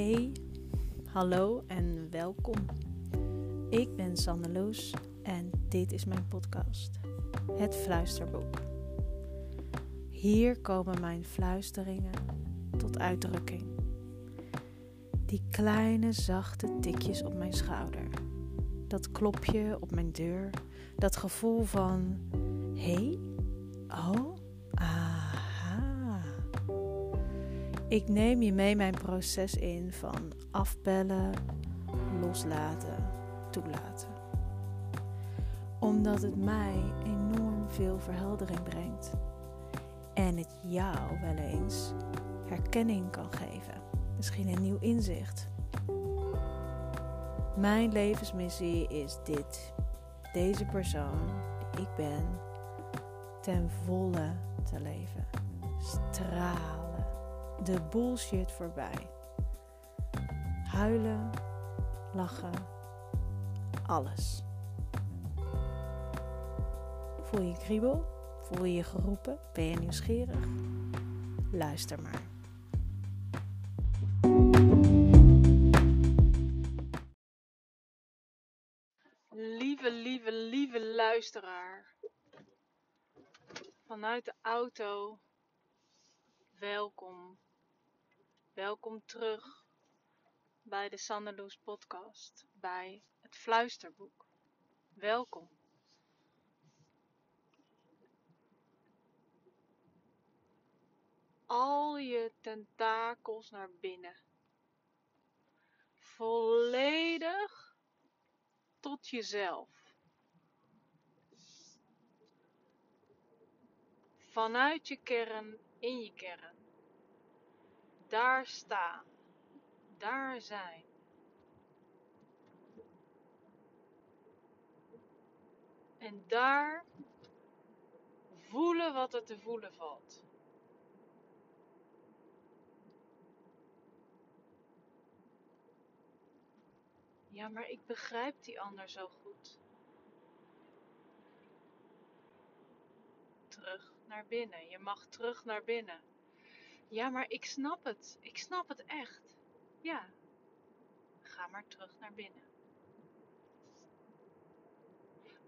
Hey, hallo en welkom. Ik ben Sanne Loes en dit is mijn podcast, Het Fluisterboek. Hier komen mijn fluisteringen tot uitdrukking. Die kleine zachte tikjes op mijn schouder. Dat klopje op mijn deur. Dat gevoel van: hé, hey? oh, aha. Ik neem je mee mijn proces in van afbellen, loslaten, toelaten. Omdat het mij enorm veel verheldering brengt. En het jou wel eens herkenning kan geven. Misschien een nieuw inzicht. Mijn levensmissie is dit. Deze persoon die ik ben ten volle te leven. Stralen. De bullshit voorbij. Huilen, lachen, alles. Voel je kriebel? Voel je je geroepen? Ben je nieuwsgierig? Luister maar. Lieve, lieve, lieve luisteraar. Vanuit de auto. Welkom. Welkom terug bij de Sanderloes podcast. Bij het Fluisterboek. Welkom. Al je tentakels naar binnen. Volledig tot jezelf. Vanuit je kern in je kern. Daar staan. Daar zijn. En daar voelen wat er te voelen valt. Ja, maar ik begrijp die ander zo goed. Terug naar binnen. Je mag terug naar binnen. Ja, maar ik snap het. Ik snap het echt. Ja. Ga maar terug naar binnen.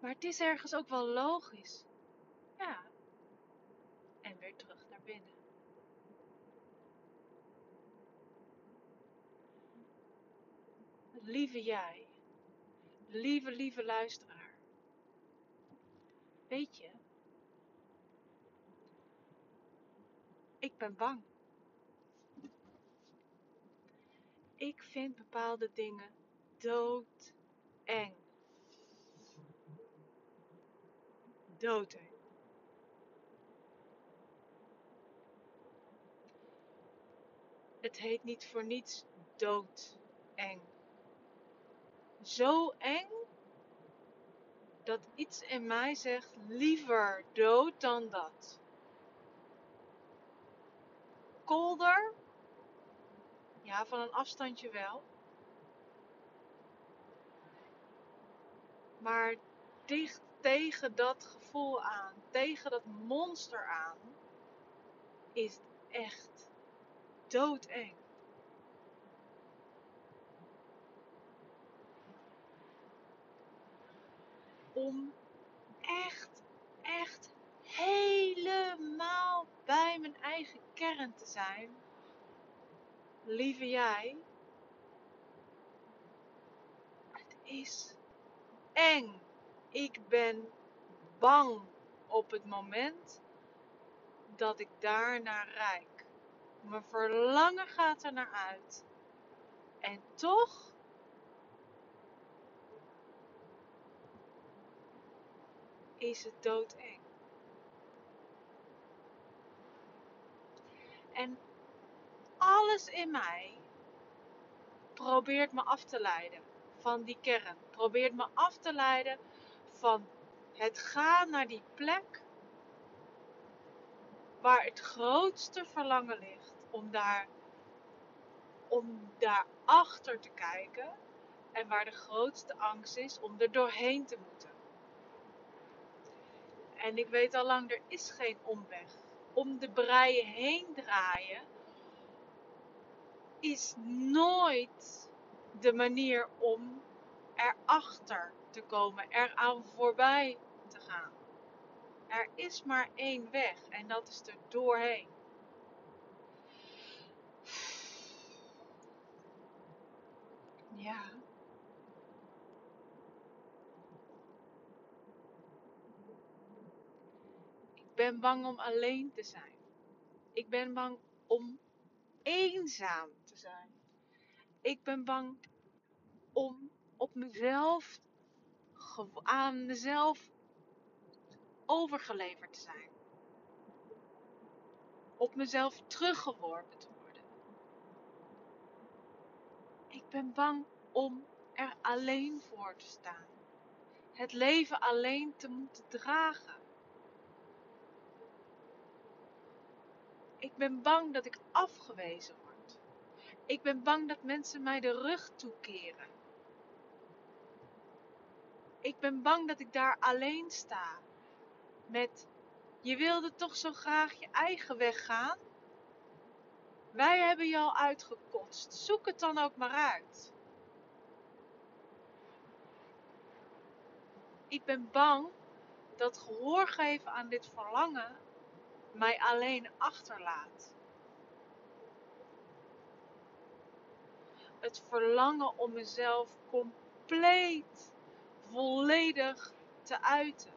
Maar het is ergens ook wel logisch. Ja. En weer terug naar binnen. Lieve jij, lieve, lieve luisteraar. Weet je, ik ben bang. Ik vind bepaalde dingen doodeng. Doodeng. Het heet niet voor niets doodeng zo eng dat iets in mij zegt liever dood dan dat. Kolder? Ja, van een afstandje wel. Maar dicht tegen dat gevoel aan, tegen dat monster aan, is het echt doodeng. om echt, echt helemaal bij mijn eigen kern te zijn. Lieve jij, het is eng. Ik ben bang op het moment dat ik daar naar rijk. Mijn verlangen gaat er naar uit. En toch is het doodeng. En alles in mij probeert me af te leiden van die kern. Probeert me af te leiden van het gaan naar die plek waar het grootste verlangen ligt om daar om daarachter te kijken en waar de grootste angst is om er doorheen te moeten. En ik weet al lang, er is geen omweg. Om de breien heen draaien is nooit de manier om erachter te komen, eraan voorbij te gaan. Er is maar één weg en dat is er doorheen. Ja. Ik ben bang om alleen te zijn. Ik ben bang om eenzaam te zijn. Ik ben bang om op mezelf, aan mezelf overgeleverd te zijn. Op mezelf teruggeworpen te worden. Ik ben bang om er alleen voor te staan. Het leven alleen te moeten dragen. Ik ben bang dat ik afgewezen. Ik ben bang dat mensen mij de rug toekeren. Ik ben bang dat ik daar alleen sta. Met, je wilde toch zo graag je eigen weg gaan? Wij hebben je al uitgekotst. Zoek het dan ook maar uit. Ik ben bang dat gehoor geven aan dit verlangen mij alleen achterlaat. Het verlangen om mezelf compleet, volledig te uiten.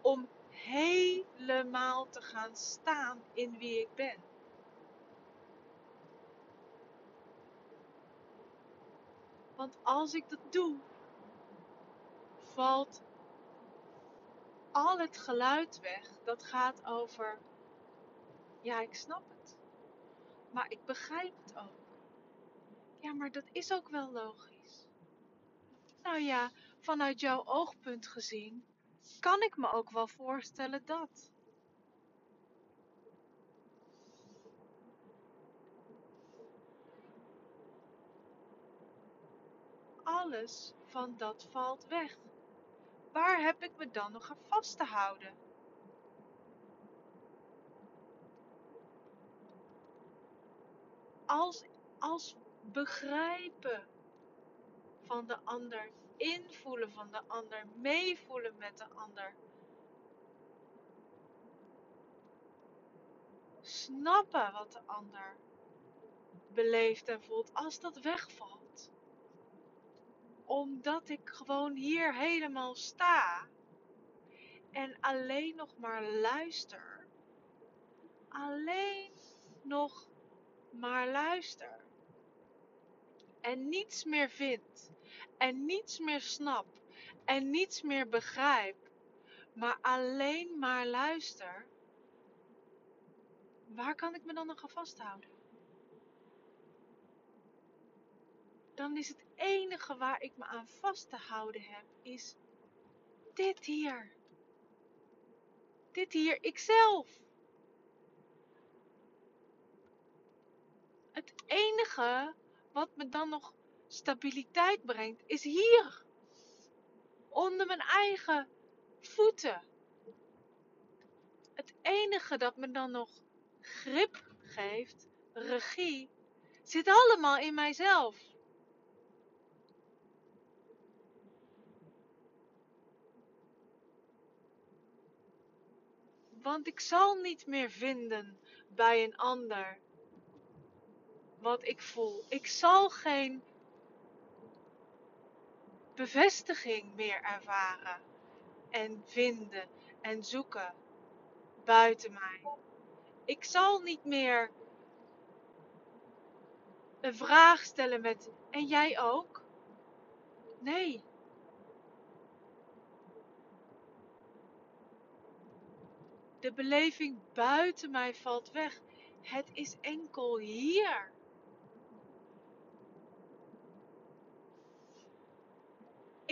Om helemaal te gaan staan in wie ik ben. Want als ik dat doe, valt al het geluid weg dat gaat over, ja, ik snap het, maar ik begrijp het ook. Ja, maar dat is ook wel logisch. Nou ja, vanuit jouw oogpunt gezien, kan ik me ook wel voorstellen dat. Alles van dat valt weg waar heb ik me dan nog aan vast te houden? Als, als begrijpen van de ander, invoelen van de ander, meevoelen met de ander. Snappen wat de ander beleeft en voelt als dat wegvalt omdat ik gewoon hier helemaal sta en alleen nog maar luister. Alleen nog maar luister. En niets meer vind. En niets meer snap. En niets meer begrijp. Maar alleen maar luister. Waar kan ik me dan nog aan vasthouden? dan is het enige waar ik me aan vast te houden heb, is dit hier. Dit hier, ikzelf. Het enige wat me dan nog stabiliteit brengt, is hier. Onder mijn eigen voeten. Het enige dat me dan nog grip geeft, regie, zit allemaal in mijzelf. Want ik zal niet meer vinden bij een ander wat ik voel. Ik zal geen bevestiging meer ervaren en vinden en zoeken buiten mij. Ik zal niet meer een vraag stellen met en jij ook? Nee. De beleving buiten mij valt weg. Het is enkel hier.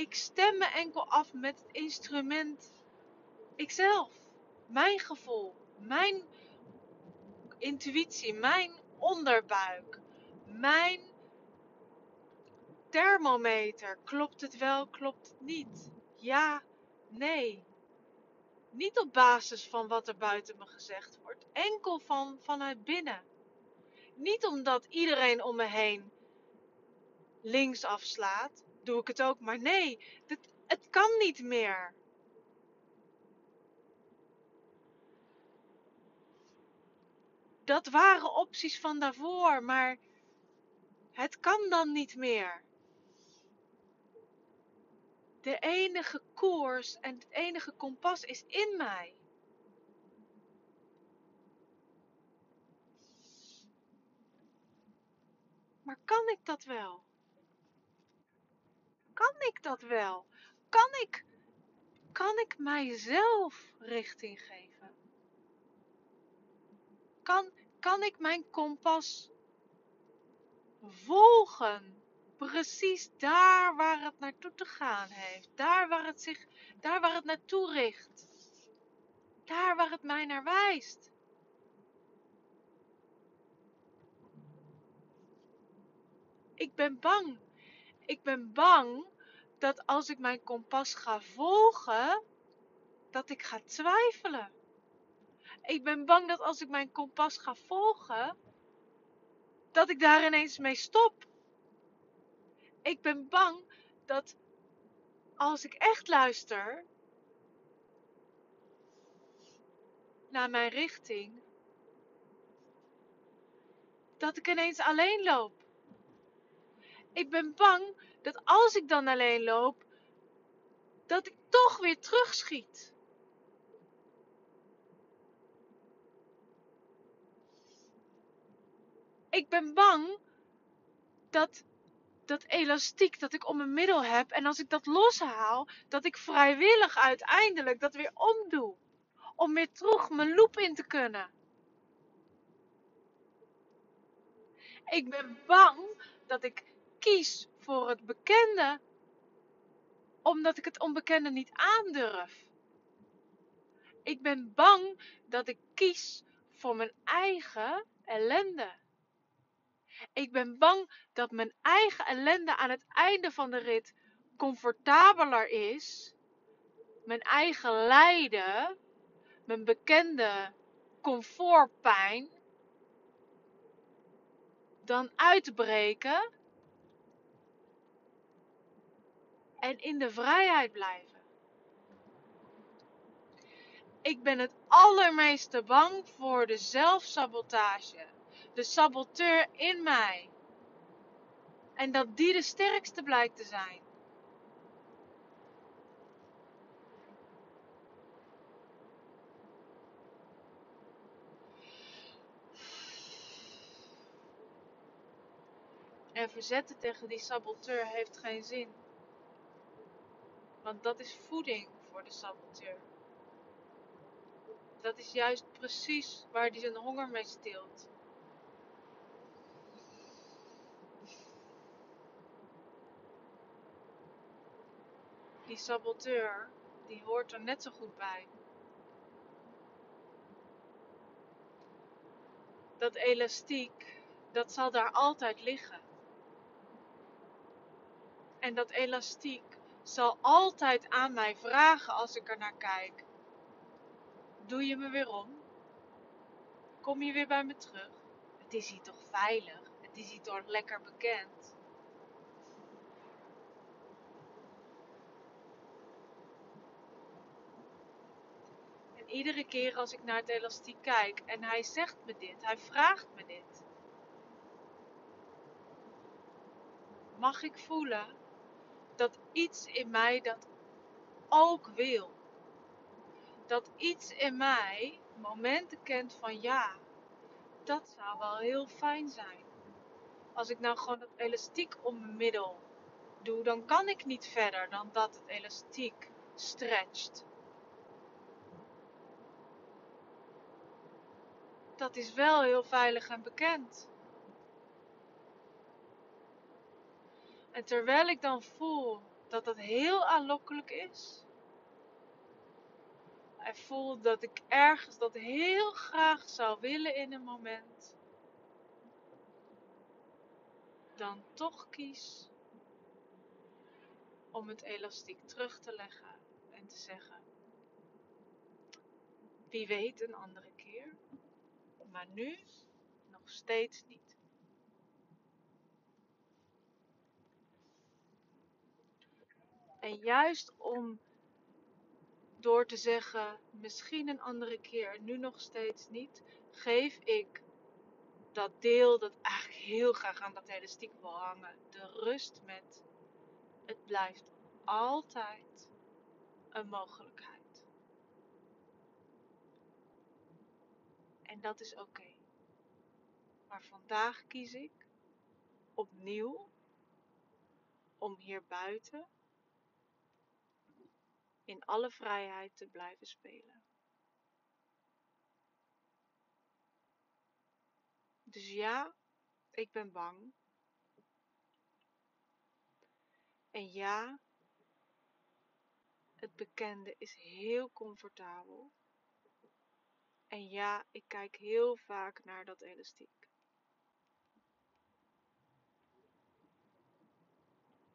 Ik stem me enkel af met het instrument ikzelf. Mijn gevoel, mijn intuïtie, mijn onderbuik, mijn thermometer. Klopt het wel, klopt het niet? Ja, nee. Niet op basis van wat er buiten me gezegd wordt, enkel van vanuit binnen. Niet omdat iedereen om me heen links afslaat, doe ik het ook. Maar nee, het, kan niet meer. Dat waren opties van daarvoor, maar het kan dan niet meer. De enige koers en het enige kompas is in mij. Maar kan ik dat wel? Kan ik dat wel? Kan ik, kan ik mijzelf richting geven? Kan, kan ik mijn kompas volgen? Precies daar waar het naartoe te gaan heeft. Daar waar het, zich, daar waar het naartoe richt. Daar waar het mij naar wijst. Ik ben bang. Ik ben bang dat als ik mijn kompas ga volgen, dat ik ga twijfelen. Ik ben bang dat als ik mijn kompas ga volgen, dat ik daar ineens mee stop. Ik ben bang dat als ik echt luister naar mijn richting, dat ik ineens alleen loop. Ik ben bang dat als ik dan alleen loop, dat ik toch weer terugschiet. Ik ben bang dat dat elastiek dat ik om mijn middel heb en als ik dat loshaal, dat ik vrijwillig uiteindelijk dat weer omdoe. Om weer terug mijn loop in te kunnen. Ik ben bang dat ik kies voor het bekende, omdat ik het onbekende niet aandurf. Ik ben bang dat ik kies voor mijn eigen ellende. Ik ben bang dat mijn eigen ellende aan het einde van de rit comfortabeler is. Mijn eigen lijden, mijn bekende comfortpijn, dan uitbreken en in de vrijheid blijven. Ik ben het allermeeste bang voor de zelfsabotage, de saboteur in mij. En dat die de sterkste blijkt te zijn. En verzetten tegen die saboteur heeft geen zin. Want dat is voeding voor de saboteur. Dat is juist precies waar hij zijn honger mee stilt. Die saboteur, die hoort er net zo goed bij. Dat elastiek, dat zal daar altijd liggen. En dat elastiek zal altijd aan mij vragen als ik er naar kijk. Doe je me weer om? Kom je weer bij me terug? Het is hier toch veilig? Het is hier toch lekker bekend? En iedere keer als ik naar het elastiek kijk en hij zegt me dit, hij vraagt me dit, mag ik voelen iets in mij dat ook wil. Dat iets in mij momenten kent van ja, dat zou wel heel fijn zijn. Als ik nou gewoon dat elastiek om mijn middel doe, dan kan ik niet verder dan dat het elastiek stretcht. Dat is wel heel veilig en bekend. En terwijl ik dan voel dat dat heel aanlokkelijk is. En voel dat ik ergens dat heel graag zou willen in een moment. Dan toch kies om het elastiek terug te leggen en te zeggen: Wie weet een andere keer, maar nu nog steeds niet. En juist om door te zeggen, misschien een andere keer, nu nog steeds niet, geef ik dat deel dat eigenlijk heel graag aan dat elastiek wil hangen, de rust met het blijft altijd een mogelijkheid. En dat is oké. Maar vandaag kies ik opnieuw om hier buiten in alle vrijheid te blijven spelen. Dus ja, ik ben bang. En ja, het bekende is heel comfortabel. En ja, ik kijk heel vaak naar dat elastiek.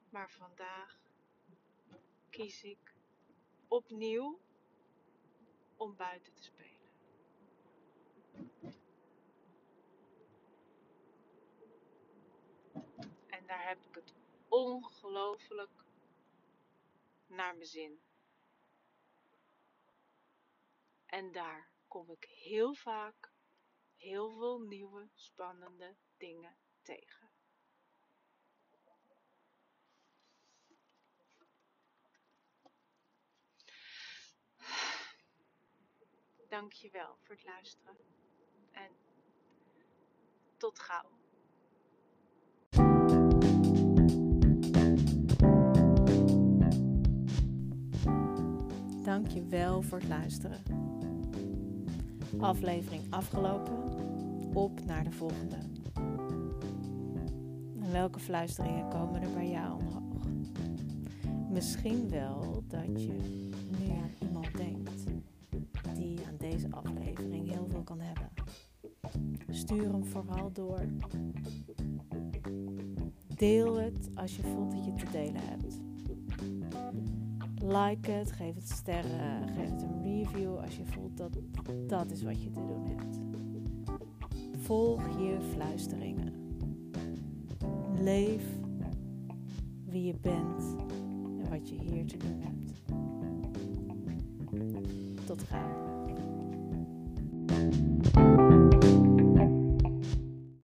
Maar vandaag kies ik opnieuw om buiten te spelen. En daar heb ik het ongelooflijk naar mijn zin. En daar kom ik heel vaak heel veel nieuwe spannende dingen tegen. Dankjewel voor het luisteren. En tot gauw. Dankjewel voor het luisteren. Aflevering afgelopen. Op naar de volgende. En welke fluisteringen komen er bij jou omhoog? Misschien wel dat je nu Stuur hem vooral door. Deel het als je voelt dat je te delen hebt. Like het, geef het sterren, geef het een review als je voelt dat dat is wat je te doen hebt. Volg je fluisteringen. Leef wie je bent en wat je hier te doen hebt. Tot gauw.